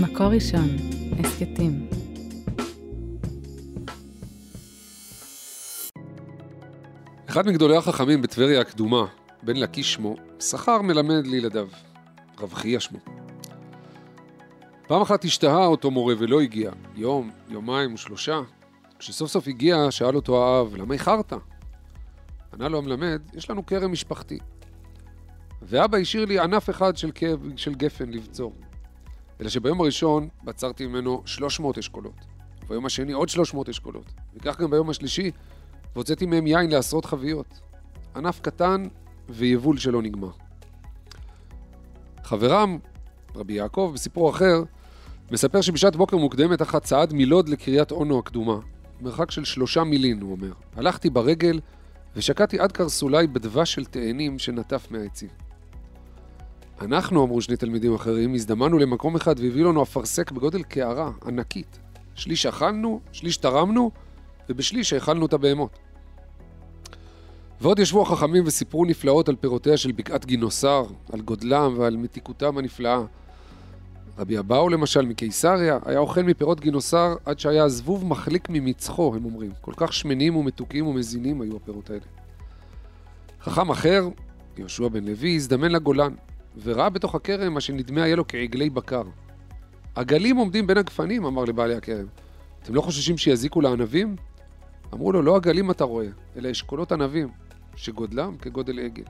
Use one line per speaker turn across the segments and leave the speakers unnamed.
מקור ראשון, הסכתים.
אחד מגדולי החכמים בטבריה הקדומה, בן לקיש שמו, שכר מלמד לילדיו, רב חייא שמו. פעם אחת השתהה אותו מורה ולא הגיע, יום, יומיים ושלושה. כשסוף סוף הגיע, שאל אותו האב, למה איחרת? ענה לו המלמד, יש לנו כרם משפחתי. ואבא השאיר לי ענף אחד של, כאב, של גפן לבצור. אלא שביום הראשון בצרתי ממנו 300 אשכולות, וביום השני עוד 300 אשכולות, וכך גם ביום השלישי, והוצאתי מהם יין לעשרות חביות. ענף קטן ויבול שלא נגמר. חברם, רבי יעקב, בסיפור אחר, מספר שבשעת בוקר מוקדמת אחת צעד מלוד לקריית אונו הקדומה, מרחק של שלושה מילין, הוא אומר. הלכתי ברגל ושקעתי עד קרסולי בדבש של תאנים שנטף מהעצים. אנחנו, אמרו שני תלמידים אחרים, הזדמנו למקום אחד והביאו לנו אפרסק בגודל קערה, ענקית. שליש אכלנו, שליש תרמנו, ובשליש האכלנו את הבהמות. ועוד ישבו החכמים וסיפרו נפלאות על פירותיה של בקעת גינוסר, על גודלם ועל מתיקותם הנפלאה. רבי אבאו למשל מקיסריה היה אוכל מפירות גינוסר עד שהיה הזבוב מחליק ממצחו, הם אומרים. כל כך שמנים ומתוקים ומזינים היו הפירות האלה. חכם אחר, יהושע בן לוי, הזדמן לגולן, וראה בתוך הכרם מה שנדמה היה לו כעגלי בקר. עגלים עומדים בין הגפנים, אמר לבעלי הכרם. אתם לא חוששים שיזיקו לענבים? אמרו לו, לא עגלים אתה רואה, אלא אשכולות ענבים, שגודלם כגודל עגל.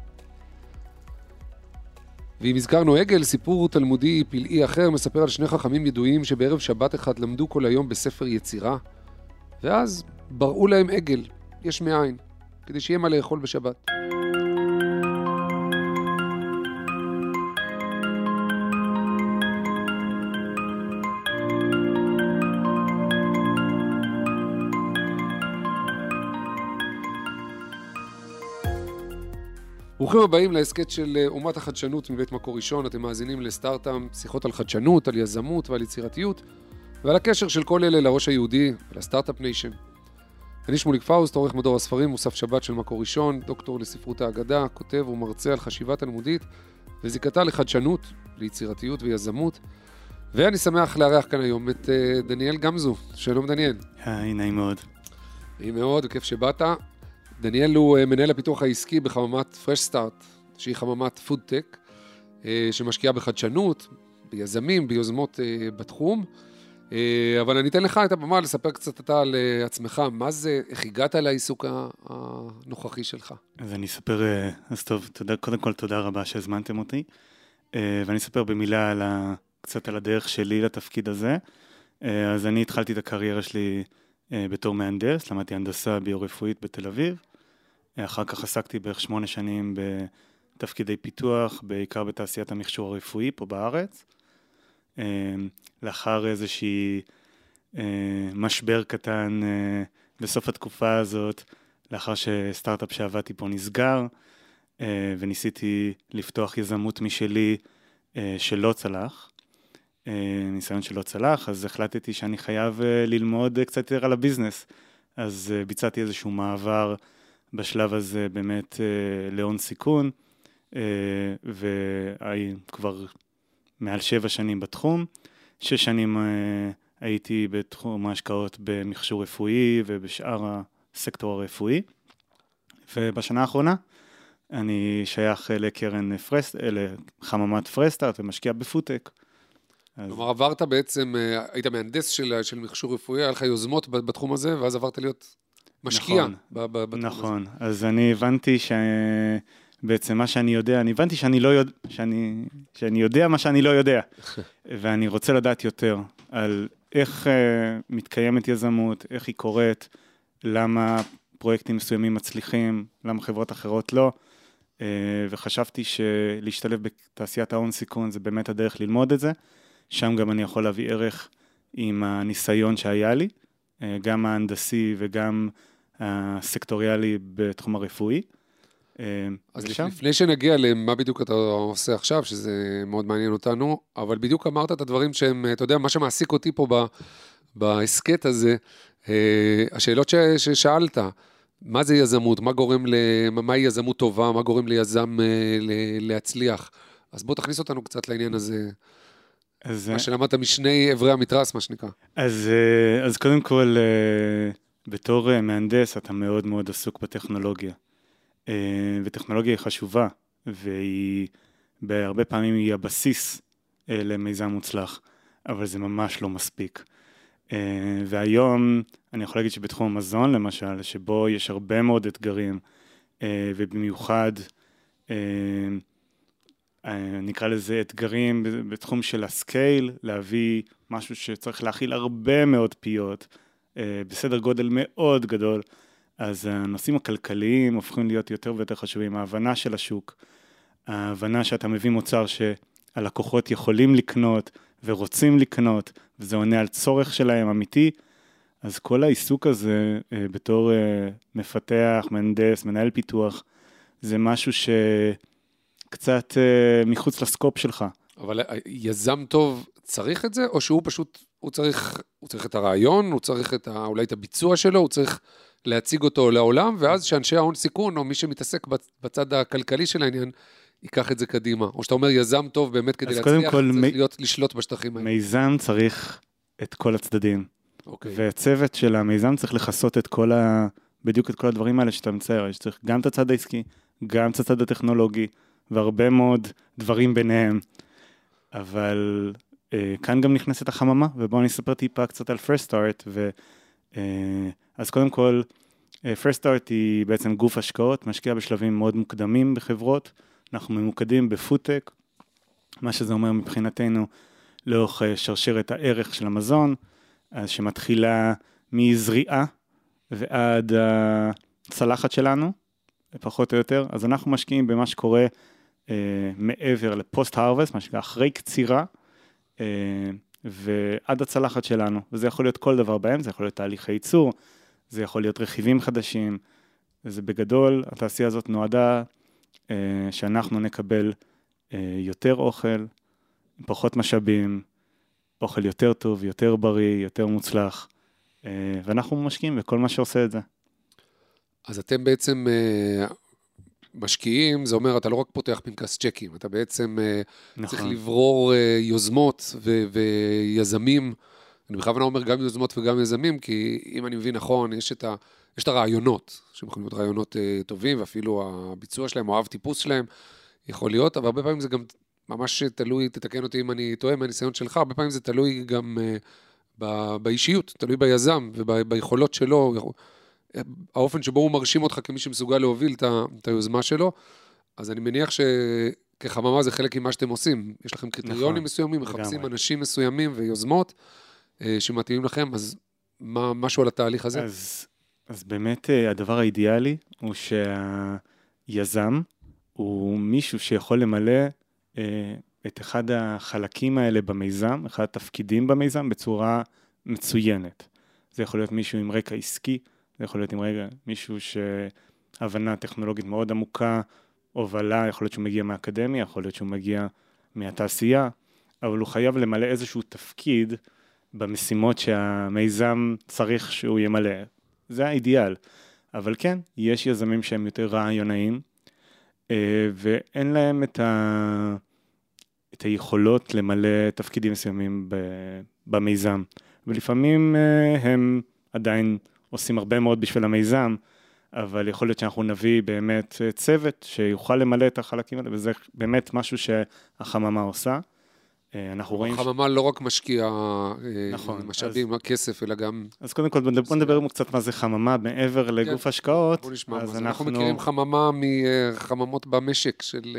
ואם הזכרנו עגל, סיפור תלמודי פלאי אחר מספר על שני חכמים ידועים שבערב שבת אחד למדו כל היום בספר יצירה, ואז בראו להם עגל, יש מאין, כדי שיהיה מה לאכול בשבת. ברוכים הבאים להסכת של אה, אומת החדשנות מבית מקור ראשון. אתם מאזינים לסטארט-אפ, שיחות על חדשנות, על יזמות ועל יצירתיות, ועל הקשר של כל אלה לראש היהודי ול Start-Up Nation. אני שמוליק פאוסט, עורך מדור הספרים, מוסף שבת של מקור ראשון, דוקטור לספרות האגדה, כותב ומרצה על חשיבה תלמודית וזיקתה לחדשנות, ליצירתיות ויזמות. ואני שמח לארח כאן היום את אה, דניאל גמזו. שלום דניאל.
היי, נעים מאוד.
נעים מאוד, כיף שבאת. דניאל הוא אה, מנהל הפיתוח העסקי בחממת Fresh Start, שהיא חממת פודטק, אה, שמשקיעה בחדשנות, ביזמים, ביוזמות אה, בתחום. אבל אני אתן לך את הבמה לספר קצת אתה על עצמך, מה זה, איך הגעת לעיסוק הנוכחי שלך.
אז אני אספר, אז טוב, תודה, קודם כל תודה רבה שהזמנתם אותי, ואני אספר במילה על ה, קצת על הדרך שלי לתפקיד הזה. אז אני התחלתי את הקריירה שלי בתור מהנדס, למדתי הנדסה ביו-רפואית בתל אביב. אחר כך עסקתי בערך שמונה שנים בתפקידי פיתוח, בעיקר בתעשיית המכשור הרפואי פה בארץ. אמ, לאחר איזושהי אה, משבר קטן אה, בסוף התקופה הזאת, לאחר שסטארט-אפ שעבדתי פה נסגר, אה, וניסיתי לפתוח יזמות משלי שלא צלח. ניסיון שלא צלח, אז החלטתי שאני חייב ללמוד קצת יותר על הביזנס. אז ביצעתי איזשהו מעבר בשלב הזה באמת אה, להון סיכון, אה, וכבר מעל שבע שנים בתחום. שש שנים אה, הייתי בתחום ההשקעות במכשור רפואי ובשאר הסקטור הרפואי. ובשנה האחרונה אני שייך לקרן פרסט, לחממת פרסטארט ומשקיע בפודטק.
כלומר, עברת בעצם, היית מהנדס של, של מכשור רפואי, היה לך יוזמות בתחום הזה, ואז עברת להיות משקיע
נכון, נכון. הזה. אז אני הבנתי שבעצם מה שאני יודע, אני הבנתי שאני לא יודע, שאני, שאני יודע מה שאני לא יודע, ואני רוצה לדעת יותר על איך uh, מתקיימת יזמות, איך היא קורית, למה פרויקטים מסוימים מצליחים, למה חברות אחרות לא, uh, וחשבתי שלהשתלב בתעשיית ההון סיכון זה באמת הדרך ללמוד את זה, שם גם אני יכול להביא ערך עם הניסיון שהיה לי. אה, גם ההנדסי וגם הסקטוריאלי בתחום הרפואי.
אה, אז ושם? לפני שנגיע למה בדיוק אתה עושה עכשיו, שזה מאוד מעניין אותנו, אבל בדיוק אמרת את הדברים שהם, אתה יודע, מה שמעסיק אותי פה בהסכת הזה, אה, השאלות ש, ששאלת, מה זה יזמות, מה גורם, ל, מהי יזמות טובה, מה גורם ליזם להצליח. אז בוא תכניס אותנו קצת לעניין הזה.
אז,
מה שלמדת משני אברי המתרס, מה שנקרא.
אז, אה, אז קודם כל, אה, בתור אה, מהנדס אתה מאוד מאוד עסוק בטכנולוגיה. וטכנולוגיה היא חשובה, והיא, בהרבה פעמים היא הבסיס למיזם מוצלח, אבל זה ממש לא מספיק. והיום אני יכול להגיד שבתחום המזון למשל, שבו יש הרבה מאוד אתגרים, ובמיוחד אה, נקרא לזה אתגרים בתחום של הסקייל, להביא משהו שצריך להכיל הרבה מאוד פיות, אה, בסדר גודל מאוד גדול, אז הנושאים הכלכליים הופכים להיות יותר ויותר חשובים, ההבנה של השוק, ההבנה שאתה מביא מוצר שהלקוחות יכולים לקנות ורוצים לקנות, וזה עונה על צורך שלהם אמיתי, אז כל העיסוק הזה אה, בתור מפתח, מהנדס, מנהל פיתוח, זה משהו ש... קצת uh, מחוץ לסקופ שלך.
אבל אה, יזם טוב צריך את זה, או שהוא פשוט, הוא צריך, הוא צריך את הרעיון, הוא צריך את ה, אולי את הביצוע שלו, הוא צריך להציג אותו לעולם, ואז שאנשי ההון סיכון, או מי שמתעסק בצד הכלכלי של העניין, ייקח את זה קדימה. או שאתה אומר, יזם טוב באמת כדי להצליח,
כל,
צריך מ... להיות, לשלוט בשטחים
האלה. מיזם צריך את כל הצדדים. אוקיי. והצוות של המיזם צריך לכסות את כל ה... בדיוק את כל הדברים האלה שאתה מצייר, יש צריך גם את הצד העסקי, גם את הצד הטכנולוגי, והרבה מאוד דברים ביניהם. אבל אה, כאן גם נכנסת החממה, ובואו אני אספר טיפה קצת על Start. ו, אה, אז קודם כל, אה, First Start היא בעצם גוף השקעות, משקיע בשלבים מאוד מוקדמים בחברות. אנחנו ממוקדים בפודטק, מה שזה אומר מבחינתנו לאורך אה, שרשרת הערך של המזון, אז שמתחילה מזריעה ועד הצלחת שלנו, פחות או יותר. אז אנחנו משקיעים במה שקורה אה, מעבר לפוסט-הרווסט, מה שנקרא אחרי קצירה, אה, ועד הצלחת שלנו, וזה יכול להיות כל דבר בהם, זה יכול להיות תהליכי ייצור, זה יכול להיות רכיבים חדשים, וזה בגדול, התעשייה הזאת נועדה אה, שאנחנו נקבל יותר אוכל, פחות משאבים, אוכל יותר טוב, יותר בריא, יותר מוצלח, ואנחנו משקיעים בכל מה שעושה את זה.
אז אתם בעצם משקיעים, זה אומר, אתה לא רק פותח פנקס צ'קים, אתה בעצם אה, נכון. צריך לברור אה, יוזמות ו- ויזמים. אני בכוונה אומר גם יוזמות וגם יזמים, כי אם אני מבין נכון, יש את, ה- יש את הרעיונות, שהם יכולים להיות רעיונות uh, טובים, ואפילו הביצוע שלהם או האב טיפוס שלהם יכול להיות, אבל הרבה פעמים זה גם ממש תלוי, תתקן אותי אם אני טועה מהניסיון שלך, הרבה פעמים זה תלוי גם uh, ב- באישיות, תלוי ביזם וביכולות שלו. האופן שבו הוא מרשים אותך כמי שמסוגל להוביל את היוזמה שלו, אז אני מניח שכחממה זה חלק ממה שאתם עושים. יש לכם קריטריונים נכון, מסוימים, מחפשים לגמרי. אנשים מסוימים ויוזמות אה, שמתאימים לכם, אז מה, משהו על התהליך הזה?
אז, אז באמת אה, הדבר האידיאלי הוא שהיזם הוא מישהו שיכול למלא אה, את אחד החלקים האלה במיזם, אחד התפקידים במיזם, בצורה מצוינת. זה יכול להיות מישהו עם רקע עסקי, זה יכול להיות עם רגע מישהו שהבנה טכנולוגית מאוד עמוקה, הובלה, יכול להיות שהוא מגיע מהאקדמיה, יכול להיות שהוא מגיע מהתעשייה, אבל הוא חייב למלא איזשהו תפקיד במשימות שהמיזם צריך שהוא ימלא. זה האידיאל. אבל כן, יש יזמים שהם יותר רעיונאים, אה, ואין להם את, ה... את היכולות למלא תפקידים מסוימים במיזם. ולפעמים אה, הם עדיין עושים הרבה מאוד בשביל המיזם, אבל יכול להיות שאנחנו נביא באמת אה, צוות שיוכל למלא את החלקים האלה, וזה באמת משהו שהחממה עושה.
אה, אנחנו רואים... החממה ש... לא רק משקיעה אה, נכון, משאבים, אז... כסף, אלא גם...
אז קודם כל, בוא נדבר קצת מה זה חממה מעבר כן, לגוף השקעות.
בוא נשמע, אז אנחנו... אנחנו מכירים חממה מחממות במשק של...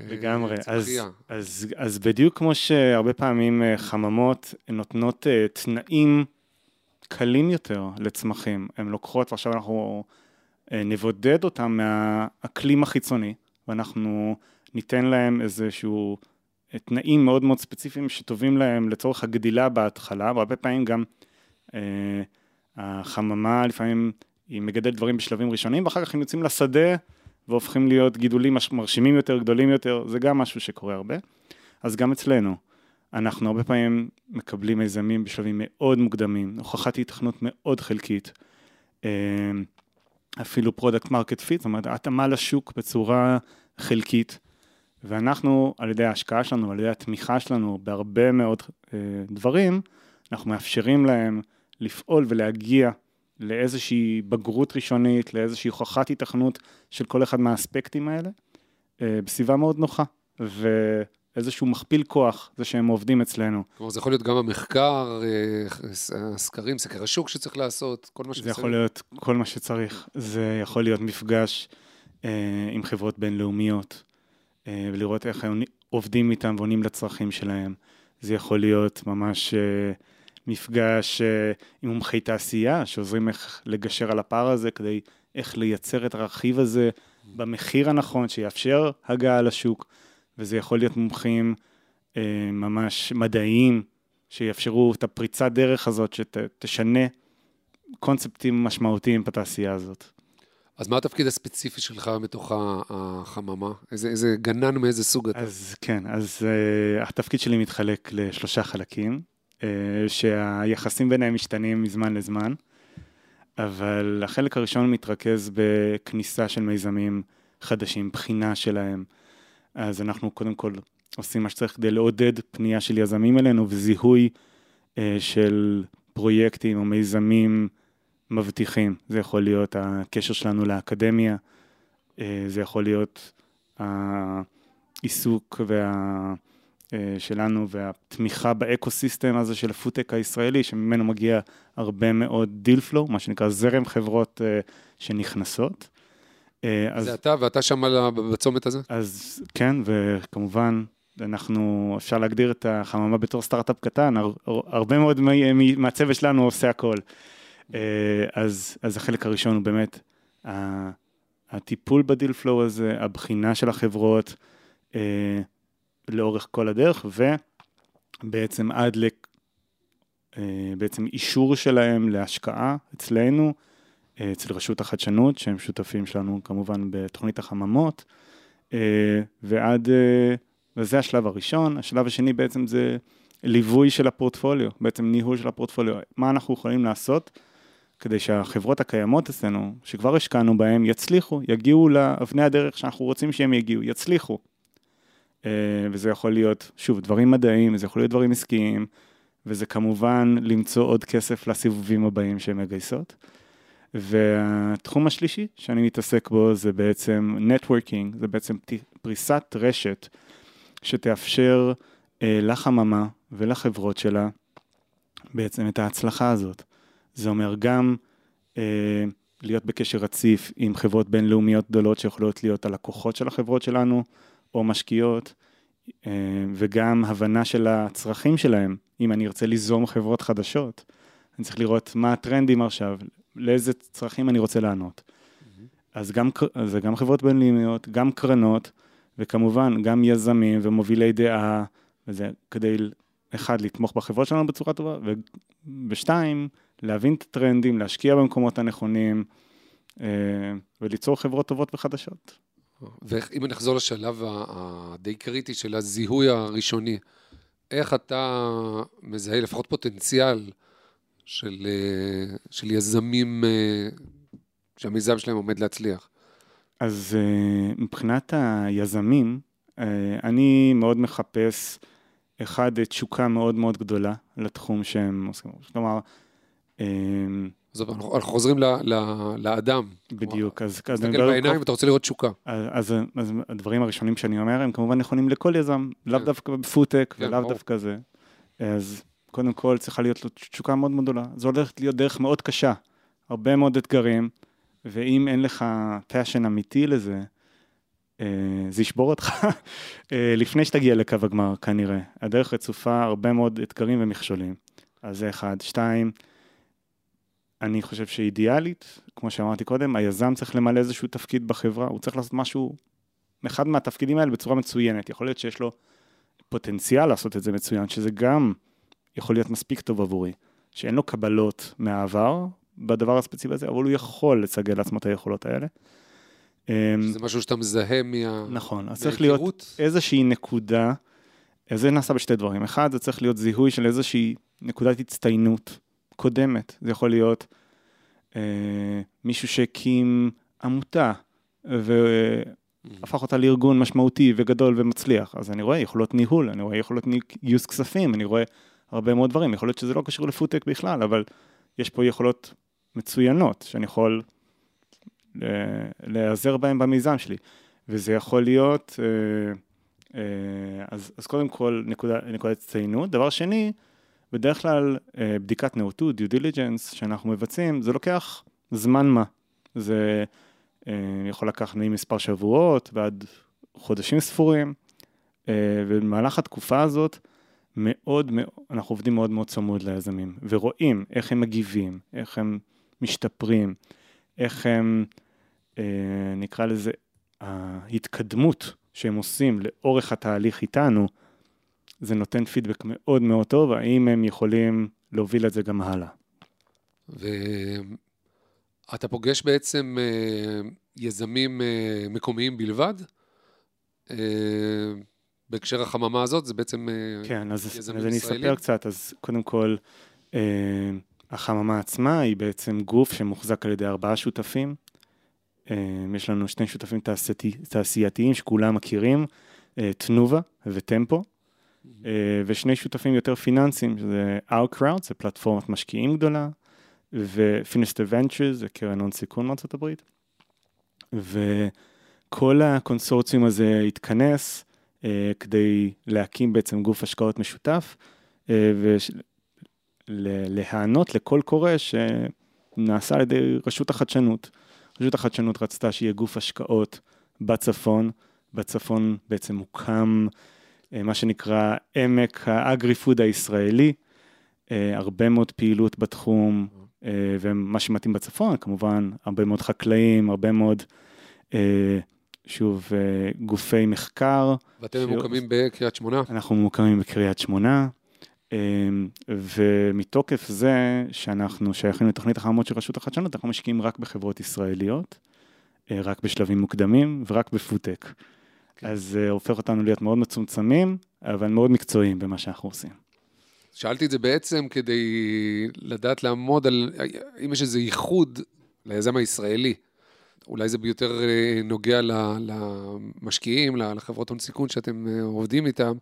לגמרי, אז, אז, אז בדיוק כמו שהרבה פעמים חממות נותנות תנאים קלים יותר לצמחים. הן לוקחות, ועכשיו אנחנו אה, נבודד אותן מהאקלים החיצוני, ואנחנו ניתן להם איזשהו אה, תנאים מאוד מאוד ספציפיים שטובים להם לצורך הגדילה בהתחלה, והרבה פעמים גם אה, החממה לפעמים היא מגדלת דברים בשלבים ראשונים, ואחר כך הם יוצאים לשדה והופכים להיות גידולים מרשימים יותר, גדולים יותר, זה גם משהו שקורה הרבה. אז גם אצלנו. אנחנו הרבה פעמים מקבלים מיזמים בשלבים מאוד מוקדמים, הוכחת היתכנות מאוד חלקית, אה, אפילו product market fit, זאת אומרת התאמה לשוק בצורה חלקית, ואנחנו, על ידי ההשקעה שלנו, על ידי התמיכה שלנו בהרבה מאוד אה, דברים, אנחנו מאפשרים להם לפעול ולהגיע לאיזושהי בגרות ראשונית, לאיזושהי הוכחת התכנות של כל אחד מהאספקטים האלה, אה, בסביבה מאוד נוחה. ואיזשהו מכפיל כוח, זה שהם עובדים אצלנו.
כלומר, זה יכול להיות גם המחקר, אה, הסקרים, סקר השוק שצריך לעשות, כל מה שצריך.
זה יכול להיות כל מה שצריך. זה יכול להיות מפגש אה, עם חברות בינלאומיות, אה, ולראות איך הם עובדים איתם ועונים לצרכים שלהם. זה יכול להיות ממש אה, מפגש אה, עם מומחי תעשייה, שעוזרים איך לגשר על הפער הזה, כדי איך לייצר את הרכיב הזה במחיר הנכון, שיאפשר הגעה לשוק, וזה יכול להיות מומחים אה, ממש מדעיים, שיאפשרו את הפריצת דרך הזאת, שתשנה קונספטים משמעותיים בתעשייה הזאת.
אז מה התפקיד הספציפי שלך בתוך החממה? איזה, איזה גנן מאיזה סוג אתה?
אז כן, אז uh, התפקיד שלי מתחלק לשלושה חלקים, uh, שהיחסים ביניהם משתנים מזמן לזמן, אבל החלק הראשון מתרכז בכניסה של מיזמים חדשים, בחינה שלהם. אז אנחנו קודם כל עושים מה שצריך כדי לעודד פנייה של יזמים אלינו וזיהוי אה, של פרויקטים או מיזמים מבטיחים. זה יכול להיות הקשר שלנו לאקדמיה, אה, זה יכול להיות העיסוק וה... אה, שלנו והתמיכה ב ecosystem הזה של הפודטק הישראלי, שממנו מגיע הרבה מאוד deal flow, מה שנקרא זרם חברות שנכנסות.
אז, זה אתה ואתה שם בצומת הזה?
אז כן, וכמובן, אנחנו, אפשר להגדיר את החממה בתור סטארט-אפ קטן, הרבה מאוד מהצוות שלנו עושה הכל. אה, אז, אז החלק הראשון הוא באמת הטיפול בדיל פלואו הזה, הבחינה של החברות אה, לאורך כל הדרך, ובעצם עד ל... אה, בעצם אישור שלהם להשקעה אצלנו, אצל רשות החדשנות, שהם שותפים שלנו כמובן בתוכנית החממות, ועד, וזה השלב הראשון. השלב השני בעצם זה ליווי של הפורטפוליו, בעצם ניהול של הפורטפוליו, מה אנחנו יכולים לעשות כדי שהחברות הקיימות אצלנו, שכבר השקענו בהן, יצליחו, יגיעו לאבני הדרך שאנחנו רוצים שהם יגיעו, יצליחו. אה, וזה יכול להיות, שוב, דברים מדעיים, זה יכול להיות דברים עסקיים, וזה כמובן למצוא עוד כסף לסיבובים הבאים שהן מגייסות. והתחום השלישי שאני מתעסק בו זה בעצם נטוורקינג, זה בעצם פריסת רשת שתאפשר אה, לחממה ולחברות שלה בעצם את ההצלחה הזאת. זה אומר גם אה, להיות בקשר רציף עם חברות בינלאומיות גדולות שיכולות להיות הלקוחות של החברות שלנו, או משקיעות, אה, וגם הבנה של הצרכים שלהם. אם אני ארצה ליזום חברות חדשות, אני צריך לראות מה הטרנדים עכשיו, לאיזה צרכים אני רוצה לענות. Mm-hmm. אז גם, זה גם חברות בינלאומיות, גם קרנות, וכמובן גם יזמים ומובילי דעה, וזה כדי, אחד, לתמוך בחברות שלנו בצורה טובה, ושתיים, להבין את הטרנדים, להשקיע במקומות הנכונים אה, וליצור חברות טובות וחדשות.
ואם נחזור לשלב הדי קריטי של הזיהוי הראשוני, איך אתה מזהה לפחות פוטנציאל של, אה, של יזמים אה, שהמיזם שלהם עומד להצליח?
אז מבחינת היזמים, אני מאוד מחפש, אחד, תשוקה מאוד מאוד גדולה לתחום שהם עושים. כלומר,
אז אנחנו חוזרים לאדם.
בדיוק,
אז... תסתכל בעיניים ואתה רוצה לראות תשוקה.
אז, אז הדברים הראשונים שאני אומר הם כמובן נכונים לכל יזם, לאו כן. דווקא בפודטק כן, ולאו דווקא זה. אז קודם כל צריכה להיות לו תשוקה מאוד מאוד גדולה. זו הולכת להיות דרך מאוד קשה, הרבה מאוד אתגרים, ואם אין לך passion אמיתי לזה, אה, זה ישבור אותך אה, לפני שתגיע לקו הגמר כנראה. הדרך רצופה הרבה מאוד אתגרים ומכשולים. אז זה אחד. שתיים, אני חושב שאידיאלית, כמו שאמרתי קודם, היזם צריך למלא איזשהו תפקיד בחברה, הוא צריך לעשות משהו, אחד מהתפקידים האלה בצורה מצוינת. יכול להיות שיש לו פוטנציאל לעשות את זה מצוין, שזה גם יכול להיות מספיק טוב עבורי, שאין לו קבלות מהעבר בדבר הספציפי הזה, אבל הוא יכול לסגל לעצמו את היכולות האלה.
אמ, זה משהו שאתה מזהה מה...
נכון, אז צריך להיות איזושהי נקודה, זה נעשה בשתי דברים. אחד, זה צריך להיות זיהוי של איזושהי נקודת הצטיינות. קודמת. זה יכול להיות אה, מישהו שהקים עמותה, ו... הפך אותה לארגון משמעותי וגדול ומצליח. אז אני רואה יכולות ניהול, אני רואה יכולות גיוס כספים, אני רואה הרבה מאוד דברים. יכול להיות שזה לא קשור לפודטק בכלל, אבל יש פה יכולות מצוינות שאני יכול להיעזר בהן במיזם שלי. וזה יכול להיות, אה, אה, אז, אז קודם כל נקודה, נקודת הצטיינות. דבר שני, בדרך כלל אה, בדיקת נאותות, due diligence, שאנחנו מבצעים, זה לוקח זמן מה. זה יכול לקחת ממספר שבועות ועד חודשים ספורים, ובמהלך התקופה הזאת, מאוד אנחנו עובדים מאוד מאוד צמוד ליזמים, ורואים איך הם מגיבים, איך הם משתפרים, איך הם, נקרא לזה, ההתקדמות שהם עושים לאורך התהליך איתנו, זה נותן פידבק מאוד מאוד טוב, האם הם יכולים להוביל את זה גם הלאה.
ואתה פוגש בעצם אה, יזמים אה, מקומיים בלבד? אה, בהקשר החממה הזאת, זה בעצם
כן, אז, אז? אני אספר קצת, אז קודם כל, החממה עצמה היא בעצם גוף שמוחזק על ידי ארבעה שותפים. אמ, יש לנו שני שותפים תעשייתי, תעשייתיים שכולם מכירים, אה, תנובה וטמפו, אה, ושני שותפים יותר פיננסיים, שזה Outcrowd, זה פלטפורמת משקיעים גדולה, ו-Finished Ventures, זה קרן הון סיכון מארצות הברית. וכל הקונסורציום הזה התכנס אה, כדי להקים בעצם גוף השקעות משותף, ולהיענות לכל קורא שנעשה על ידי רשות החדשנות. רשות החדשנות רצתה שיהיה גוף השקעות בצפון, בצפון בעצם מוקם אה, מה שנקרא עמק האגרי-פוד הישראלי, אה, הרבה מאוד פעילות בתחום, אה, ומה שמתאים בצפון, כמובן, הרבה מאוד חקלאים, הרבה מאוד, שוב, גופי מחקר.
ואתם ממוקמים בקריית שמונה?
אנחנו ממוקמים בקריית שמונה. אמ, ומתוקף זה שאנחנו שייכים לתוכנית החממות של רשות החדשנות, אנחנו משקיעים רק בחברות ישראליות, אה, רק בשלבים מוקדמים ורק בפודטק. כן. אז זה אה, הופך אותנו להיות מאוד מצומצמים, אבל מאוד מקצועיים במה שאנחנו עושים.
שאלתי את זה בעצם כדי לדעת לעמוד על, אם יש איזה ייחוד ליזם הישראלי. אולי זה ביותר אה, נוגע למשקיעים, לחברות הון סיכון שאתם עובדים איתם.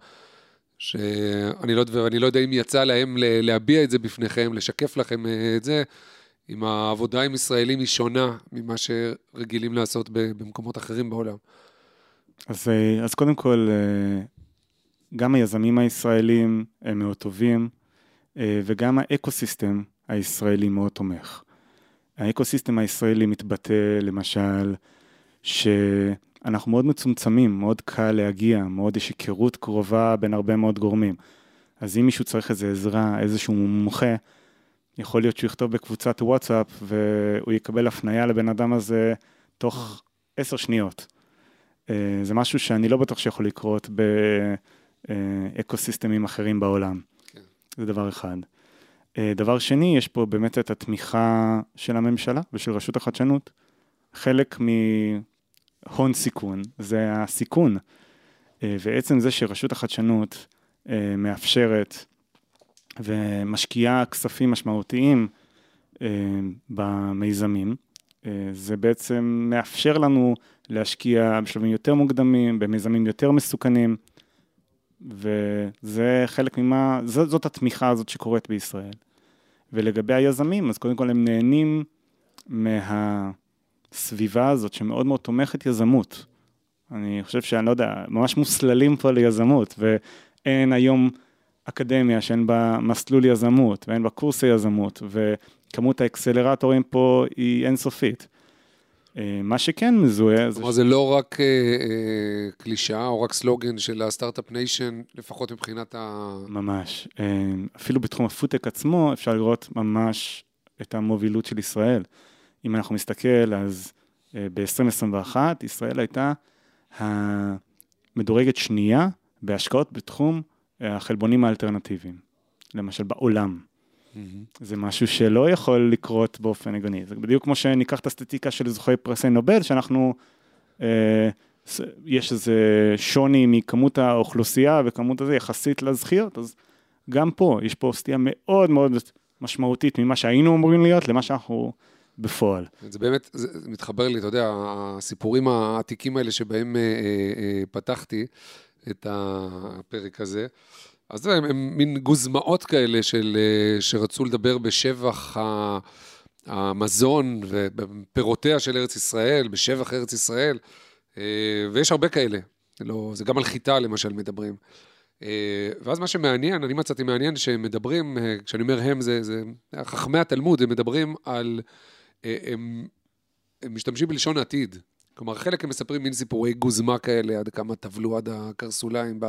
שאני לא, ואני לא יודע אם יצא להם להביע את זה בפניכם, לשקף לכם אה, את זה, אם העבודה עם ישראלים היא שונה ממה שרגילים לעשות במקומות אחרים בעולם.
אז, אה, אז קודם כל, אה, גם היזמים הישראלים הם מאוד טובים, וגם ה ecosystem הישראלי מאוד תומך. ה ecosystem הישראלי מתבטא, למשל, ש... אנחנו מאוד מצומצמים, מאוד קל להגיע, מאוד יש היכרות קרובה בין הרבה מאוד גורמים. אז אם מישהו צריך איזו עזרה, איזשהו מומחה, יכול להיות שהוא יכתוב בקבוצת וואטסאפ והוא יקבל הפנייה לבן אדם הזה תוך עשר שניות. אה, זה משהו שאני לא בטוח שיכול לקרות באקו-סיסטמים אחרים בעולם. כן. זה דבר אחד. אה, דבר שני, יש פה באמת את התמיכה של הממשלה ושל רשות החדשנות. חלק הון סיכון, זה הסיכון. אה, ועצם זה שרשות החדשנות אה, מאפשרת ומשקיעה כספים משמעותיים במיזמים, זה בעצם מאפשר לנו להשקיע בשלבים יותר מוקדמים, במיזמים יותר מסוכנים, וזה חלק ממה, זאת, זאת התמיכה הזאת שקורית בישראל. ולגבי היזמים, אז קודם כל הם נהנים מה... הסביבה הזאת שמאוד מאוד תומכת יזמות. אני חושב שאני לא יודע, ממש מוסללים פה ליזמות, ואין היום אקדמיה שאין בה מסלול יזמות, ואין בה קורסי יזמות, וכמות האקסלרטורים פה היא אינסופית. אה, מה שכן מזוהה...
כלומר, זה לא רק אה, אה, קלישאה או רק סלוגן של ה Start-Up Nation, לפחות מבחינת ה...
ממש. אפילו בתחום הפודטק עצמו אפשר לראות ממש את המובילות של ישראל. אם אנחנו מסתכל, אז אה, ב-2021 ישראל הייתה המדורגת שנייה בהשקעות בתחום החלבונים האלטרנטיביים, למשל בעולם. זה משהו שלא יכול לקרות באופן הגיוני. זה בדיוק כמו שניקח את הסטטיסטיקה של זוכי פרסי נובל, שאנחנו, אה, יש איזה שוני מכמות האוכלוסייה וכמות הזה יחסית לזכיות, אז גם פה יש פה סטייה מאוד מאוד משמעותית ממה שהיינו אמורים להיות למה שאנחנו בפועל.
זה באמת, זה מתחבר לי, אתה יודע, הסיפורים העתיקים האלה שבהם אה, אה, אה, פתחתי את הפרק הזה, אז הם, הם מין גוזמאות כאלה של, אה, שרצו לדבר בשבח ה... המזון ופירותיה של ארץ ישראל, בשבח ארץ ישראל, אה, ויש הרבה כאלה. לא, זה גם על חיטה למשל מדברים. אה, ואז מה שמעניין, אני מצאתי מעניין שהם מדברים, כשאני אומר הם, זה, זה חכמי התלמוד, הם מדברים על, הם, הם משתמשים בלשון עתיד. כלומר, חלק הם מספרים מין סיפורי גוזמה כאלה, עד כמה טבלו עד הקרסוליים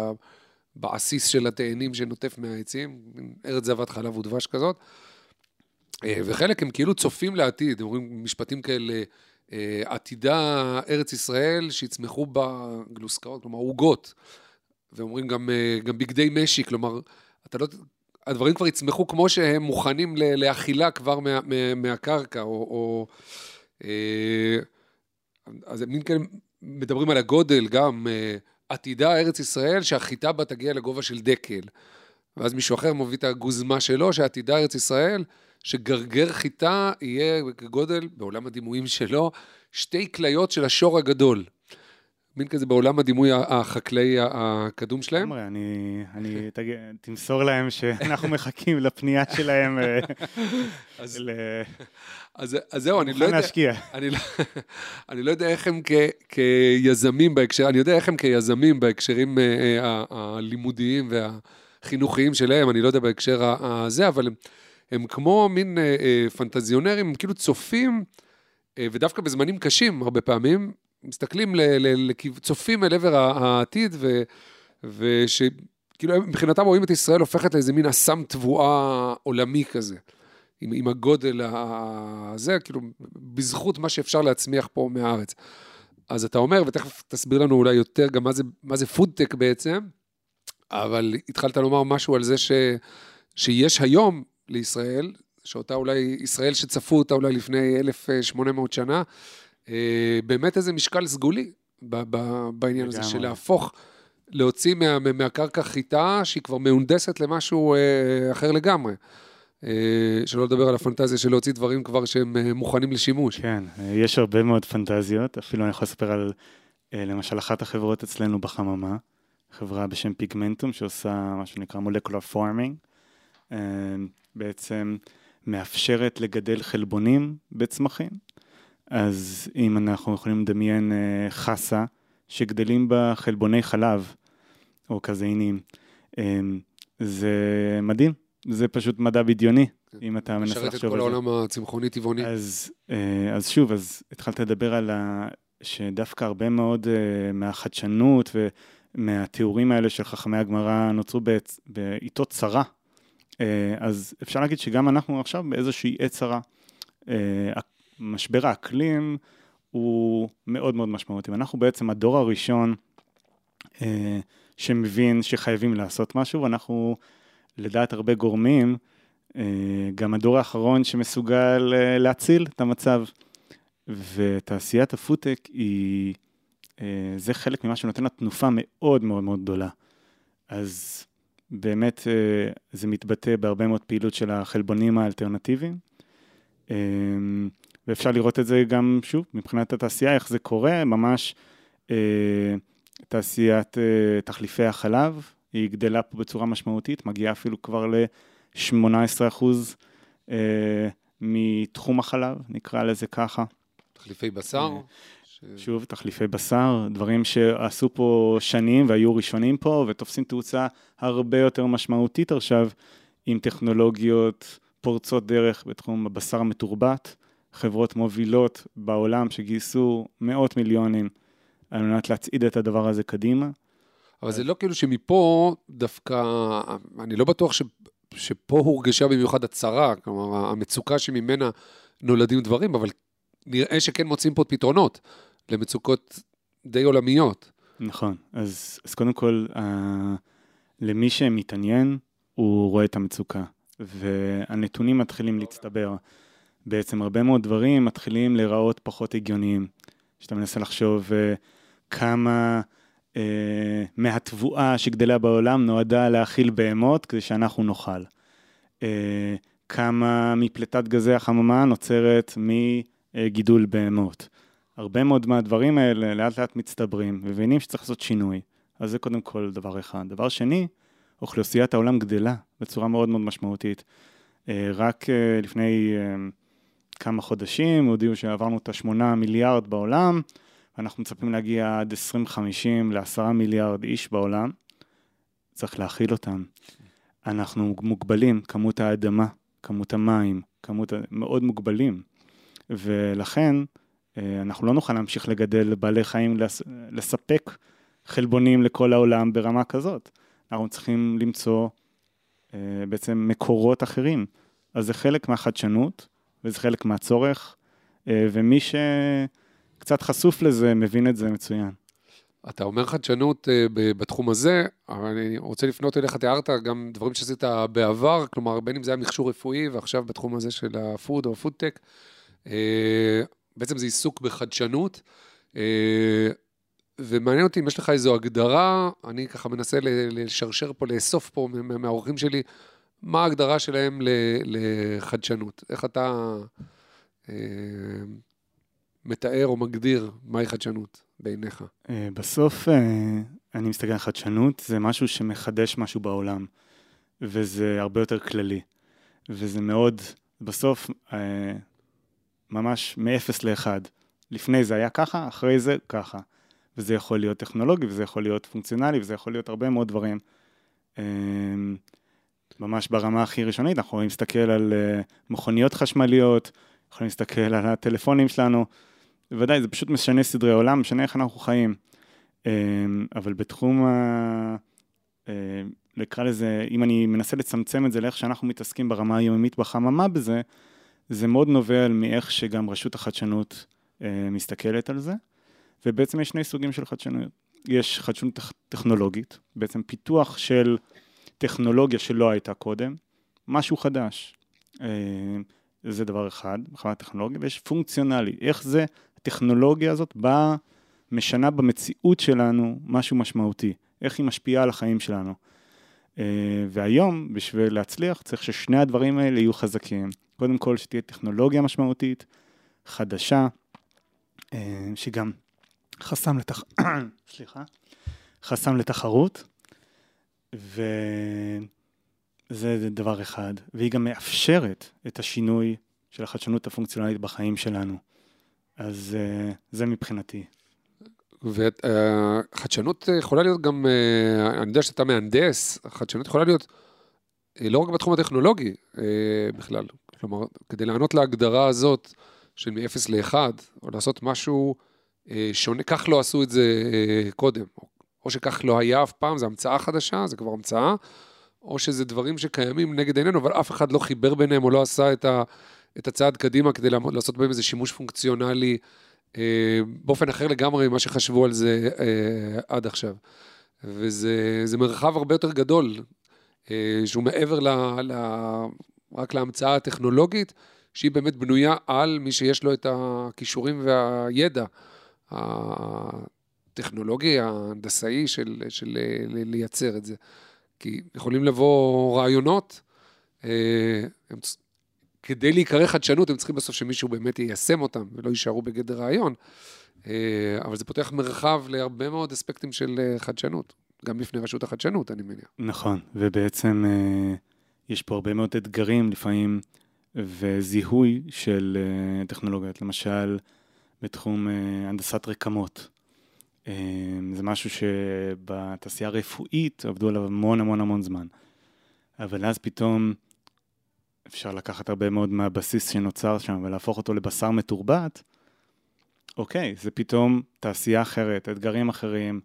בעסיס של התאנים שנוטף מהעצים, ארץ זבת חלב ודבש כזאת. אה, וחלק הם כאילו צופים לעתיד, אומרים משפטים כאלה, אה, עתידה ארץ ישראל שיצמחו בה גלוסקאות, כלומר עוגות, ואומרים גם, אה, גם בגדי משי, כלומר, אתה לא, הדברים כבר יצמחו כמו שהם מוכנים לאכילה כבר מה, מה, מהקרקע, או... או אז הם כאלה מדברים על הגודל, גם עתידה ארץ ישראל, שהחיטה בה תגיע לגובה של דקל. ואז מישהו אחר מביא את הגוזמה שלו, שעתידה ארץ ישראל, שגרגר חיטה יהיה בגודל, בעולם הדימויים שלו, שתי כליות של השור הגדול. מין כזה בעולם הדימוי החקלאי הקדום שלהם.
לגמרי, אני, אני תג... תמסור להם שאנחנו מחכים לפנייה שלהם. אה,
אז, ל... אז, אז זהו, אני לא יודע... להשקיע. אני לא, אני לא יודע איך הם כ, כיזמים בהקשר, אני יודע איך הם כיזמים בהקשרים אה, אה, הלימודיים והחינוכיים שלהם, אני לא יודע בהקשר הזה, אבל הם... הם כמו מין פנטזיונרים, הם כאילו צופים, ודווקא בזמנים קשים הרבה פעמים, מסתכלים, ל, ל, ל, צופים אל עבר העתיד, ו, ושכאילו מבחינתם רואים את ישראל הופכת לאיזה מין אסם תבואה עולמי כזה. עם, עם הגודל הזה, כאילו, בזכות מה שאפשר להצמיח פה מהארץ. אז אתה אומר, ותכף תסביר לנו אולי יותר גם מה זה, מה זה פודטק בעצם, אבל התחלת לומר משהו על זה ש, שיש היום לישראל, שאותה אולי, ישראל שצפו אותה אולי לפני 1,800 שנה, באמת איזה משקל סגולי בעניין הזה, של להפוך, להוציא מה, מהקרקע חיטה שהיא כבר מהונדסת למשהו אה, אחר לגמרי. אה, שלא לדבר על הפנטזיה של להוציא דברים כבר שהם מוכנים לשימוש.
כן, יש הרבה מאוד פנטזיות, אפילו אני יכול לספר על, למשל, אחת החברות אצלנו בחממה, חברה בשם פיגמנטום, שעושה מה שנקרא מולקולר פורמינג. בעצם מאפשרת לגדל חלבונים בצמחים. אז אם אנחנו יכולים לדמיין אה, חסה שגדלים בה חלבוני חלב או קזאינים, אה, זה מדהים, זה פשוט מדע בדיוני, כן. אם אתה מנסה לחשוב על זה.
משרת את כל העולם הצמחוני-טבעוני.
אז, אה, אז שוב, אז התחלת לדבר על ה... שדווקא הרבה מאוד מהחדשנות ומהתיאורים האלה של חכמי הגמרא נוצרו בעיתות צרה אה, אז אפשר להגיד שגם אנחנו עכשיו באיזושהי עת צרה. אה, משבר האקלים הוא מאוד מאוד משמעותי, ואנחנו בעצם הדור הראשון אה, שמבין שחייבים לעשות משהו, ואנחנו, לדעת הרבה גורמים, גם הדור האחרון שמסוגל להציל את המצב. ותעשיית הפודטק היא, זה חלק ממה שנותן לה תנופה מאוד מאוד מאוד גדולה. אז באמת אה, זה מתבטא בהרבה מאוד פעילות של החלבונים האלטרנטיביים. אה, ואפשר לראות את זה גם, שוב, מבחינת התעשייה, איך זה קורה, ממש אה, תעשיית תחליפי החלב, היא גדלה פה בצורה משמעותית, מגיעה אפילו כבר ל-18% מתחום החלב, נקרא לזה ככה.
תחליפי בשר?
שוב, תחליפי בשר, דברים שעשו פה שנים והיו ראשונים פה ותופסים תאוצה הרבה יותר משמעותית עכשיו עם טכנולוגיות פורצות דרך בתחום הבשר המתורבת, חברות מובילות בעולם שגייסו מאות מיליונים על מנת להצעיד את הדבר הזה קדימה.
אבל זה לא כאילו שמפה דווקא, אני לא בטוח ש, שפה הורגשה במיוחד הצרה, כלומר המצוקה שממנה נולדים דברים, אבל נראה שכן מוצאים פה פתרונות. למצוקות די עולמיות.
נכון, אז, אז קודם כל, uh, למי שמתעניין, הוא רואה את המצוקה, והנתונים מתחילים להצטבר. בעצם הרבה מאוד דברים מתחילים להיראות פחות הגיוניים. כשאתה מנסה לחשוב uh, כמה uh, מהתבואה שגדלה בעולם נועדה להאכיל בהמות כדי שאנחנו נאכל. Uh, כמה מפליטת גזי החממה נוצרת מגידול בהמות. הרבה מאוד מהדברים האלה לאט לאט מצטברים, מבינים שצריך לעשות שינוי. אז זה קודם כל דבר אחד. דבר שני, אוכלוסיית העולם גדלה בצורה מאוד מאוד משמעותית. אה, רק אה, לפני אה, כמה חודשים הודיעו שעברנו את השמונה מיליארד בעולם, ואנחנו מצפים להגיע עד 2050 לעשרה מיליארד איש בעולם. צריך להכיל אותם. אנחנו מוגבלים, כמות האדמה, כמות המים, כמות מאוד מוגבלים. ולכן אנחנו לא נוכל להמשיך לגדל בעלי חיים, לספק חלבונים לכל העולם ברמה כזאת. אנחנו צריכים למצוא אה, בעצם מקורות אחרים. אז זה חלק מהחדשנות, וזה חלק מהצורך, אה, ומי שקצת חשוף לזה, מבין את זה מצוין.
אתה אומר חדשנות אה, בתחום הזה, אבל אני רוצה לפנות אליך, תיארת גם דברים שעשית בעבר, כלומר, בין אם זה היה מכשור רפואי, ועכשיו בתחום הזה של ה food או הפודטק, אה, בעצם זה עיסוק בחדשנות. ומעניין אותי אם יש לך איזו הגדרה, אני ככה מנסה לשרשר פה, לאסוף פה מהאורחים שלי, מה ההגדרה שלהם לחדשנות? איך אתה אה, מתאר או מגדיר מהי חדשנות בעיניך?
אה, בסוף אה, אני מסתכל על חדשנות, זה משהו שמחדש משהו בעולם, וזה הרבה יותר כללי, וזה מאוד, בסוף, אה, ממש מ-0 ל-1. לפני זה היה ככה, אחרי זה ככה. וזה יכול להיות טכנולוגי, וזה יכול להיות פונקציונלי, וזה יכול להיות הרבה מאוד דברים. אמ, ממש ברמה הכי ראשונית, אנחנו יכולים להסתכל על אה, מכוניות חשמליות, יכולים להסתכל על הטלפונים שלנו, בוודאי, זה פשוט משנה סדרי עולם, משנה איך אנחנו חיים. אמ, אבל בתחום ה... אה, נקרא לזה, אם אני מנסה לצמצם את זה לאיך שאנחנו מתעסקים ברמה היומית בחממה בזה, זה מאוד נובע מאיך שגם רשות החדשנות אה, מסתכלת על זה. ובעצם יש שני סוגים של חדשנות. יש חדשנות טכנולוגית, בעצם פיתוח של טכנולוגיה שלא הייתה קודם, משהו חדש. אה, זה דבר אחד, מבחינת טכנולוגיה, ויש פונקציונלי, איך זה, הטכנולוגיה הזאת באה, משנה במציאות שלנו משהו משמעותי, איך היא משפיעה על החיים שלנו. אה, והיום, בשביל להצליח, צריך ששני הדברים האלה יהיו חזקים. קודם כל, שתהיה טכנולוגיה משמעותית, חדשה, אה, שגם חסם, לתח... סליחה, חסם לתחרות, וזה דבר אחד, והיא גם מאפשרת את השינוי של החדשנות הפונקציונלית בחיים שלנו. אז אה, זה מבחינתי.
וחדשנות יכולה להיות גם, אה, אני יודע שאתה מהנדס, חדשנות יכולה להיות אה, לא רק בתחום הטכנולוגי בכלל. כלומר, כדי לענות להגדרה הזאת של מ-0 ל-1, או לעשות משהו אה, שונה, כך לא עשו את זה אה, קודם. או שכך לא היה אף פעם, זו המצאה חדשה, זה כבר המצאה, או שזה דברים שקיימים נגד עינינו, אבל אף אחד לא חיבר ביניהם או לא עשה את, ה, את הצעד קדימה כדי לעשות בהם איזה שימוש פונקציונלי אה, באופן אחר לגמרי ממה שחשבו על זה אה, עד עכשיו. וזה מרחב הרבה יותר גדול, אה, שהוא מעבר ל, ל, רק להמצאה הטכנולוגית, שהיא באמת בנויה על מי שיש לו את הכישורים והידע. הטכנולוגי, ההנדסאי של, של לייצר את זה. כי יכולים לבוא רעיונות, אה, הם, כדי להיקרא חדשנות, הם צריכים בסוף שמישהו באמת יישם אותם ולא יישארו בגדר רעיון. אה, אבל זה פותח מרחב להרבה מאוד אספקטים של אה, חדשנות, גם בפני רשות החדשנות, אני מניח.
נכון, ובעצם יש פה הרבה מאוד אתגרים לפעמים, וזיהוי של טכנולוגיות. למשל, בתחום אה, הנדסת רקמות. אה, זה משהו שבתעשייה הרפואית עבדו עליו המון המון המון זמן. אבל אז פתאום אפשר לקחת הרבה מאוד מהבסיס שנוצר שם ולהפוך אותו לבשר מתורבת. אוקיי, זה פתאום תעשייה אחרת, אתגרים אחרים,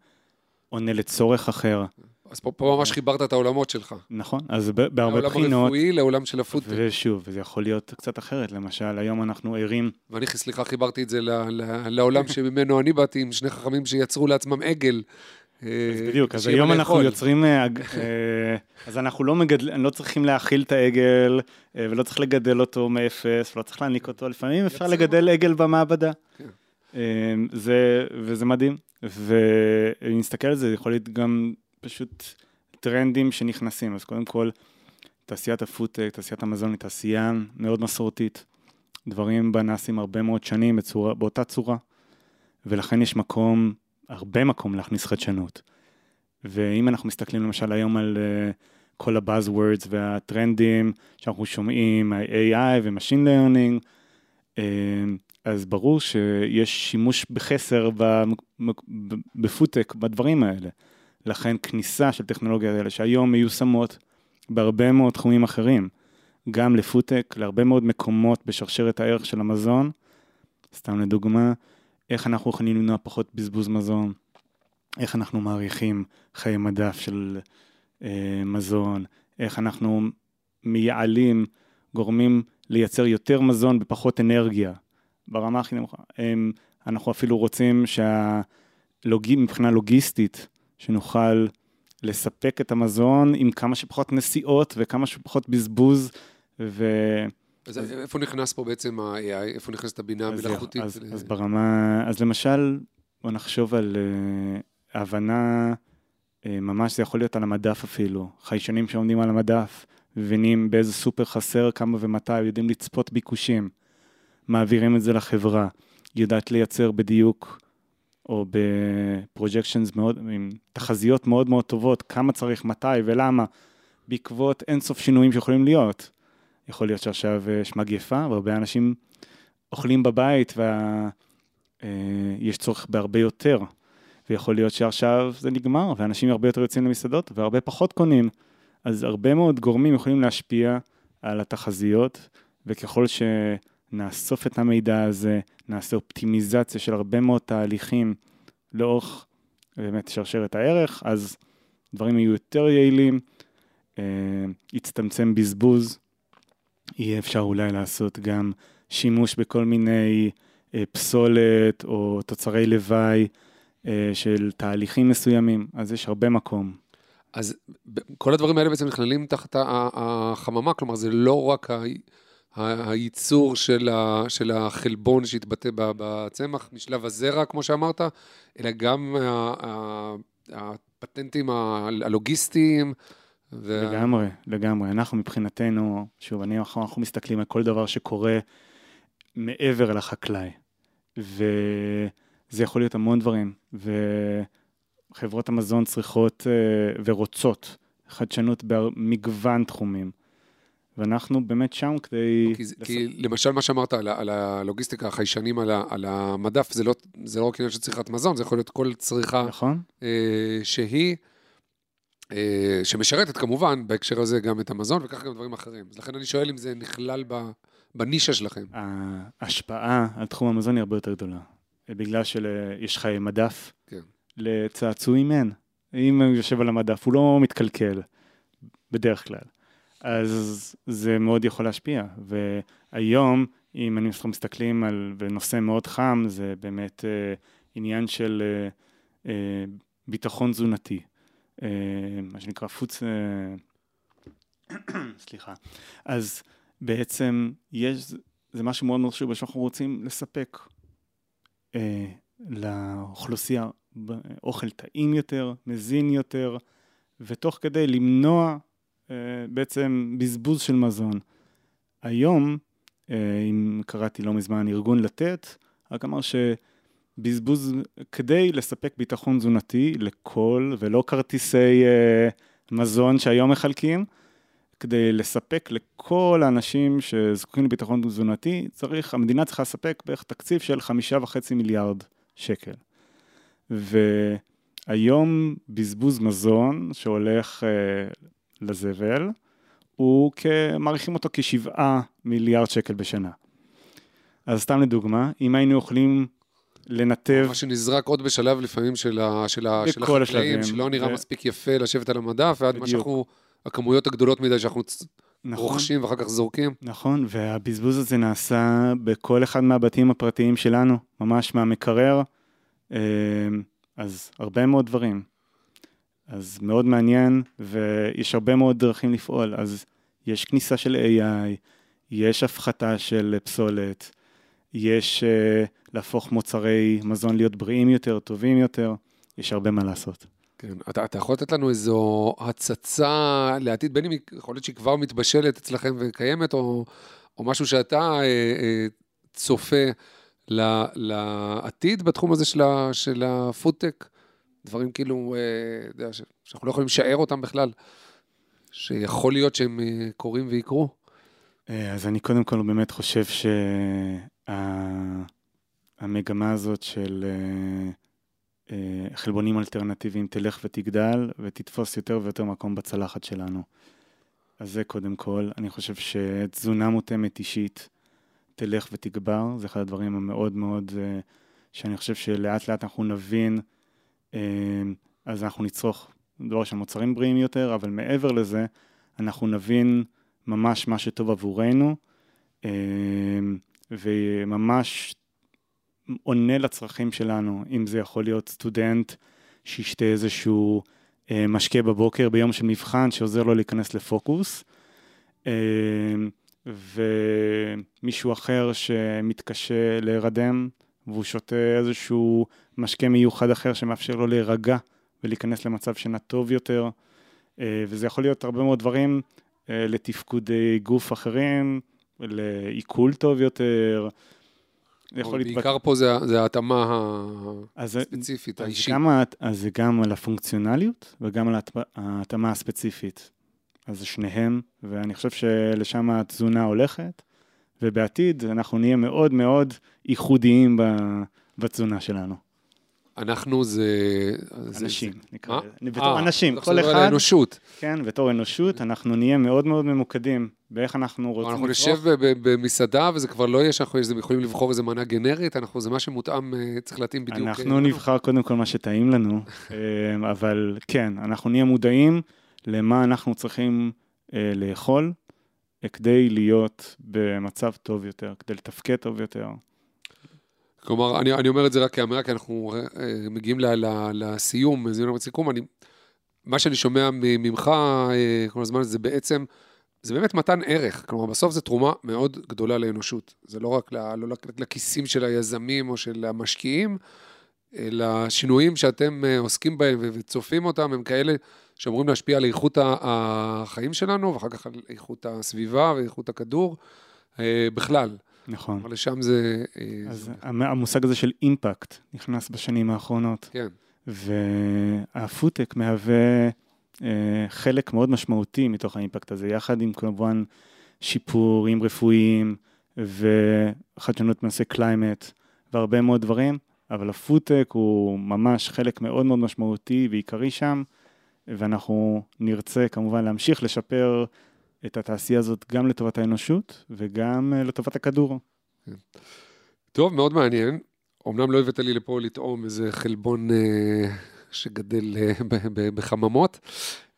עונה לצורך אחר.
אז פה, פה ממש חיברת את העולמות שלך.
נכון, אז בהרבה בחינות...
העולם הרפואי לעולם של הפודטק.
ושוב, זה יכול להיות קצת אחרת, למשל, היום אנחנו ערים...
ואני, סליחה, חיברתי את זה לעולם שממנו אני באתי, עם שני חכמים שיצרו לעצמם עגל.
אז אה, בדיוק, אז היום אנחנו יוצרים, אה, אה, אז אנחנו לא מגדלים, לא צריכים להאכיל את העגל, ולא צריך לגדל אותו מאפס, ולא צריך להעניק אותו, לפעמים אפשר לגדל עגל במעבדה. כן. זה, וזה מדהים, ואם נסתכל על זה, זה יכול להיות גם פשוט טרנדים שנכנסים. אז קודם כל, תעשיית הפודטק, תעשיית המזון היא תעשייה מאוד מסורתית. דברים בה נעשים הרבה מאוד שנים בצורה, באותה צורה, ולכן יש מקום, הרבה מקום להכניס חדשנות. ואם אנחנו מסתכלים למשל היום על uh, כל ה-Buzzwords והטרנדים שאנחנו שומעים, ה-AI ו-Machine Learning, uh, אז ברור שיש שימוש בחסר בפודטק, בדברים האלה. לכן כניסה של טכנולוגיה האלה שהיום מיושמות בהרבה מאוד תחומים אחרים, גם לפודטק, להרבה מאוד מקומות בשרשרת הערך של המזון, סתם לדוגמה, איך אנחנו יכולים למנוע פחות בזבוז מזון, איך אנחנו מעריכים חיי מדף של אה, מזון, איך אנחנו מייעלים, גורמים לייצר יותר מזון בפחות אנרגיה, ברמה הכי נמוכה. אנחנו אפילו רוצים שמבחינה לוגיסטית, שנוכל לספק את המזון עם כמה שפחות נסיעות וכמה שפחות בזבוז. ו...
אז איפה נכנס פה בעצם ה-AI? איפה נכנסת הבינה המלאכותית?
אז, אז, אז ברמה, אז למשל, בוא נחשוב על uh, הבנה, uh, ממש זה יכול להיות על המדף אפילו, חיישנים שעומדים על המדף, מבינים באיזה סופר חסר, כמה ומתי, יודעים לצפות ביקושים, מעבירים את זה לחברה, יודעת לייצר בדיוק או בפרוג'קשנס מאוד, עם תחזיות מאוד מאוד טובות, כמה צריך, מתי ולמה, בעקבות אינסוף שינויים שיכולים להיות. יכול להיות שעכשיו יש מגפה והרבה אנשים אוכלים בבית ויש אה, צורך בהרבה יותר. ויכול להיות שעכשיו זה נגמר ואנשים הרבה יותר יוצאים למסעדות והרבה פחות קונים. אז הרבה מאוד גורמים יכולים להשפיע על התחזיות, וככל ש... נאסוף את המידע הזה, נעשה אופטימיזציה של הרבה מאוד תהליכים לאורך באמת שרשרת הערך, אז דברים יהיו יותר יעילים, אה, יצטמצם בזבוז, יהיה אפשר אולי לעשות גם שימוש בכל מיני אה, פסולת או תוצרי לוואי אה, של תהליכים מסוימים, אז יש הרבה מקום.
אז כל הדברים האלה בעצם נכללים תחת החממה, כלומר זה לא רק הייצור של, ה, של החלבון שהתבטא בצמח משלב הזרע, כמו שאמרת, אלא גם הפטנטים הלוגיסטיים.
ו... לגמרי, לגמרי. אנחנו מבחינתנו, שוב, אני, אנחנו, אנחנו מסתכלים על כל דבר שקורה מעבר לחקלאי, וזה יכול להיות המון דברים, וחברות המזון צריכות אה, ורוצות חדשנות במגוון תחומים. ואנחנו באמת שם כדי...
כי, לס... כי למשל מה שאמרת על, על הלוגיסטיקה, החיישנים על, על המדף, זה לא, זה לא רק עניין של צריכת מזון, זה יכול להיות כל צריכה
נכון.
אה, שהיא, אה, שמשרתת כמובן בהקשר הזה גם את המזון וכך גם דברים אחרים. אז לכן אני שואל אם זה נכלל ב, בנישה שלכם.
ההשפעה על תחום המזון היא הרבה יותר גדולה. בגלל שיש חיי מדף, כן. לצעצועים אין. אם הוא יושב על המדף, הוא לא מתקלקל, בדרך כלל. אז זה מאוד יכול להשפיע. והיום, אם אנחנו מסתכלים על, נושא מאוד חם, זה באמת אה, עניין של אה, אה, ביטחון תזונתי. אה, מה שנקרא פוץ... אה, סליחה. אז בעצם יש, זה משהו מאוד מאוד חשוב שאנחנו רוצים לספק אה, לאוכלוסייה אוכל טעים יותר, מזין יותר, ותוך כדי למנוע אה, בעצם בזבוז של מזון. היום, אה, אם קראתי לא מזמן ארגון לתת, רק אמר שבזבוז, כדי לספק ביטחון תזונתי לכל, ולא כרטיסי אה, מזון שהיום מחלקים, כדי לספק לכל האנשים שזקוקים לביטחון תזונתי, צריך, המדינה צריכה לספק בערך תקציב של חמישה וחצי מיליארד שקל. והיום בזבוז מזון שהולך לזבל, הוא מעריכים אותו כשבעה מיליארד שקל בשנה. אז סתם לדוגמה, אם היינו יכולים לנתב...
מה שנזרק עוד בשלב לפעמים של, ה, של, ה, של החקלאים, השלבים, שלא נראה ו... מספיק יפה לשבת על המדף, ועד מה שאנחנו, הכמויות הגדולות מדי שאנחנו נכון, רוכשים ואחר כך זורקים.
נכון, והבזבוז הזה נעשה בכל אחד מהבתים הפרטיים שלנו, ממש מהמקרר, אה, אז הרבה מאוד דברים. אז מאוד מעניין, ויש הרבה מאוד דרכים לפעול. אז יש כניסה של AI, יש הפחתה של פסולת, יש uh, להפוך מוצרי מזון להיות בריאים יותר, טובים יותר, יש הרבה מה לעשות.
כן, אתה, אתה יכול לתת לנו איזו הצצה לעתיד, בין אם יכול להיות שהיא כבר מתבשלת אצלכם וקיימת, או, או משהו שאתה אה, אה, צופה ל, לעתיד בתחום הזה של, של הפודטק, דברים כאילו, אה, יודע, ש, שאנחנו לא יכולים לשער אותם בכלל, שיכול להיות שהם אה, קורים ויקרו.
אה, אז אני קודם כל באמת חושב שהמגמה הזאת של חלבונים אלטרנטיביים תלך ותגדל ותתפוס יותר ויותר מקום בצלחת שלנו. אז זה קודם כל. אני חושב שתזונה מותאמת אישית תלך ותגבר, זה אחד הדברים המאוד מאוד, שאני חושב שלאט לאט אנחנו נבין, אז אנחנו נצרוך דור של מוצרים בריאים יותר, אבל מעבר לזה, אנחנו נבין ממש מה שטוב עבורנו, אה, וממש עונה לצרכים שלנו, אם זה יכול להיות סטודנט שישתה איזשהו אה, משקה בבוקר ביום של מבחן שעוזר לו להיכנס לפוקוס, אה, ומישהו אחר שמתקשה להירדם והוא שותה איזשהו משקה מיוחד אחר שמאפשר לו להירגע ולהיכנס למצב שינה טוב יותר, אה, וזה יכול להיות הרבה מאוד דברים אה, לתפקודי גוף אחרים, לעיכול טוב יותר. יכול
אבל
להתבטא-
בעיקר פה זה, זה ההתאמה
אז
הספציפית,
אז
האישית.
גם, אז זה גם על הפונקציונליות וגם על ההת- ההתאמה הספציפית. אז זה שניהם, ואני חושב שלשם התזונה הולכת, ובעתיד אנחנו נהיה מאוד מאוד ייחודיים בתזונה שלנו.
אנחנו זה...
אנשים,
זה-
נקרא? לזה. בתור
אה,
אנשים, כל אחד,
האנושות.
כן, בתור אנושות, אנחנו נהיה מאוד מאוד ממוקדים באיך אנחנו רוצים
אנחנו
לצרוך.
נשב ב- ב- במסעדה, וזה כבר לא יהיה שאנחנו יכולים לבחור איזה מנה גנרית, אנחנו, זה מה שמותאם, אה, צריך להתאים בדיוק.
אנחנו
אה,
נבחר קודם כל מה שטעים לנו, אבל כן, אנחנו נהיה מודעים למה אנחנו צריכים לאכול כדי להיות במצב טוב יותר, כדי לתפקד טוב יותר.
כלומר, אני, אני אומר את זה רק כאמירה, כי אנחנו אה, מגיעים ל, ל, לסיום, זיון הסיכום, אני, מה שאני שומע ממך אה, כל הזמן זה בעצם, זה באמת מתן ערך, כלומר, בסוף זו תרומה מאוד גדולה לאנושות. זה לא רק, ל, לא רק לכיסים של היזמים או של המשקיעים, אלא השינויים שאתם אה, עוסקים בהם וצופים אותם, הם כאלה שאמורים להשפיע על איכות החיים שלנו, ואחר כך על איכות הסביבה ואיכות הכדור, אה, בכלל.
נכון.
כלומר, לשם זה... אה,
אז
זה-
המ- המושג הזה של אימפקט נכנס בשנים האחרונות,
כן.
והפודטק מהווה אה, חלק מאוד משמעותי מתוך האימפקט הזה, יחד עם כמובן שיפורים רפואיים וחדשנות בנושא climate והרבה מאוד דברים, אבל הפודטק הוא ממש חלק מאוד מאוד משמעותי ועיקרי שם, ואנחנו נרצה כמובן להמשיך לשפר את התעשייה הזאת גם לטובת האנושות וגם אה, לטובת הכדור.
טוב, מאוד מעניין. אמנם לא הבאת לי לפה לטעום איזה חלבון אה, שגדל אה, ב- ב- בחממות,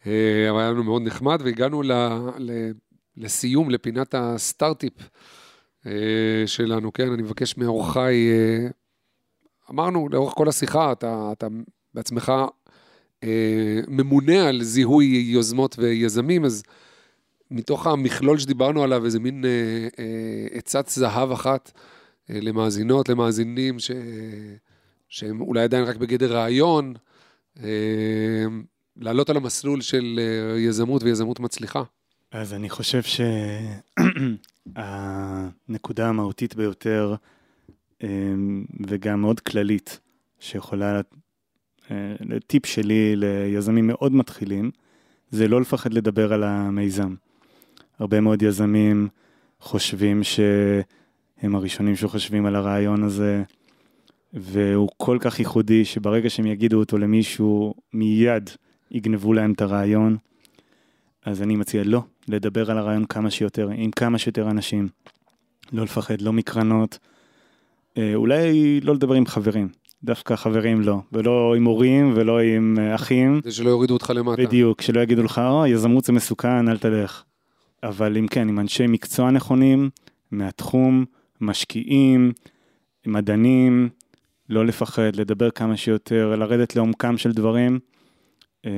אה, אבל היה לנו מאוד נחמד, והגענו ל, ל, לסיום, לפינת הסטארט-טיפ אה, שלנו, כן? אני מבקש מאורחי, אה, אמרנו לאורך כל השיחה, אתה, אתה בעצמך ממונה על זיהוי יוזמות ויזמים, אז מתוך המכלול שדיברנו עליו, איזה מין אה, אה, עצת זהב אחת. אה, למאזינות, למאזינים ש... שהם אולי עדיין רק בגדר רעיון, אה, לעלות על המסלול של אה, יזמות ויזמות מצליחה.
אז אני חושב שהנקודה המהותית ביותר, וגם מאוד כללית, שיכולה, אה, טיפ שלי ליזמים מאוד מתחילים, זה לא לפחד לדבר על המיזם. הרבה מאוד יזמים חושבים שהם הראשונים שחושבים על הרעיון הזה, והוא כל כך ייחודי, שברגע שהם יגידו אותו למישהו, מיד יגנבו להם את הרעיון. אז אני מציע לא, לדבר על הרעיון כמה שיותר, עם כמה שיותר אנשים. לא לפחד, לא מקרנות. אה, אולי לא לדבר עם חברים, דווקא חברים לא, ולא עם הורים ולא עם אה, אחים.
כדי שלא יורידו אותך למטה.
בדיוק, שלא יגידו לך, או, יזמות זה מסוכן, אל תלך. אבל אם כן, עם אנשי מקצוע נכונים, מהתחום, משקיעים, מדענים, לא לפחד, לדבר כמה שיותר, לרדת לעומקם של דברים, אה,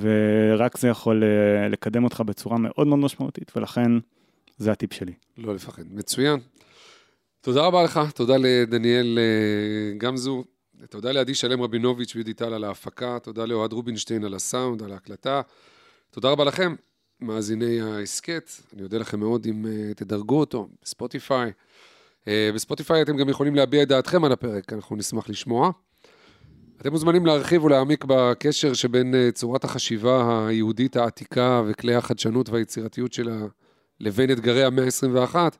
ורק זה יכול אה, לקדם אותך בצורה מאוד מאוד משמעותית, ולכן זה הטיפ שלי.
לא לפחד. מצוין. תודה רבה לך, תודה לדניאל אה, גמזו, תודה לעדי שלם רבינוביץ' ויהודי טל על ההפקה, תודה לאוהד רובינשטיין על הסאונד, על ההקלטה. תודה רבה לכם, מאזיני ההסכת. אני אודה לכם מאוד אם uh, תדרגו אותו בספוטיפיי. Uh, בספוטיפיי אתם גם יכולים להביע את דעתכם על הפרק, אנחנו נשמח לשמוע. אתם מוזמנים להרחיב ולהעמיק בקשר שבין צורת החשיבה היהודית העתיקה וכלי החדשנות והיצירתיות שלה לבין אתגרי המאה ה-21 uh,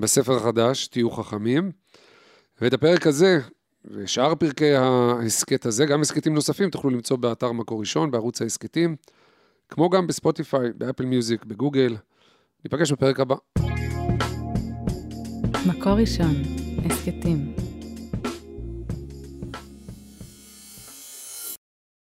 בספר החדש, תהיו חכמים. ואת הפרק הזה ושאר פרקי ההסכת הזה, גם הסכתים נוספים, תוכלו למצוא באתר מקור ראשון, בערוץ ההסכתים, כמו גם בספוטיפיי, באפל מיוזיק, בגוגל. ניפגש בפרק הבא.
מקור ראשון, הסכתים.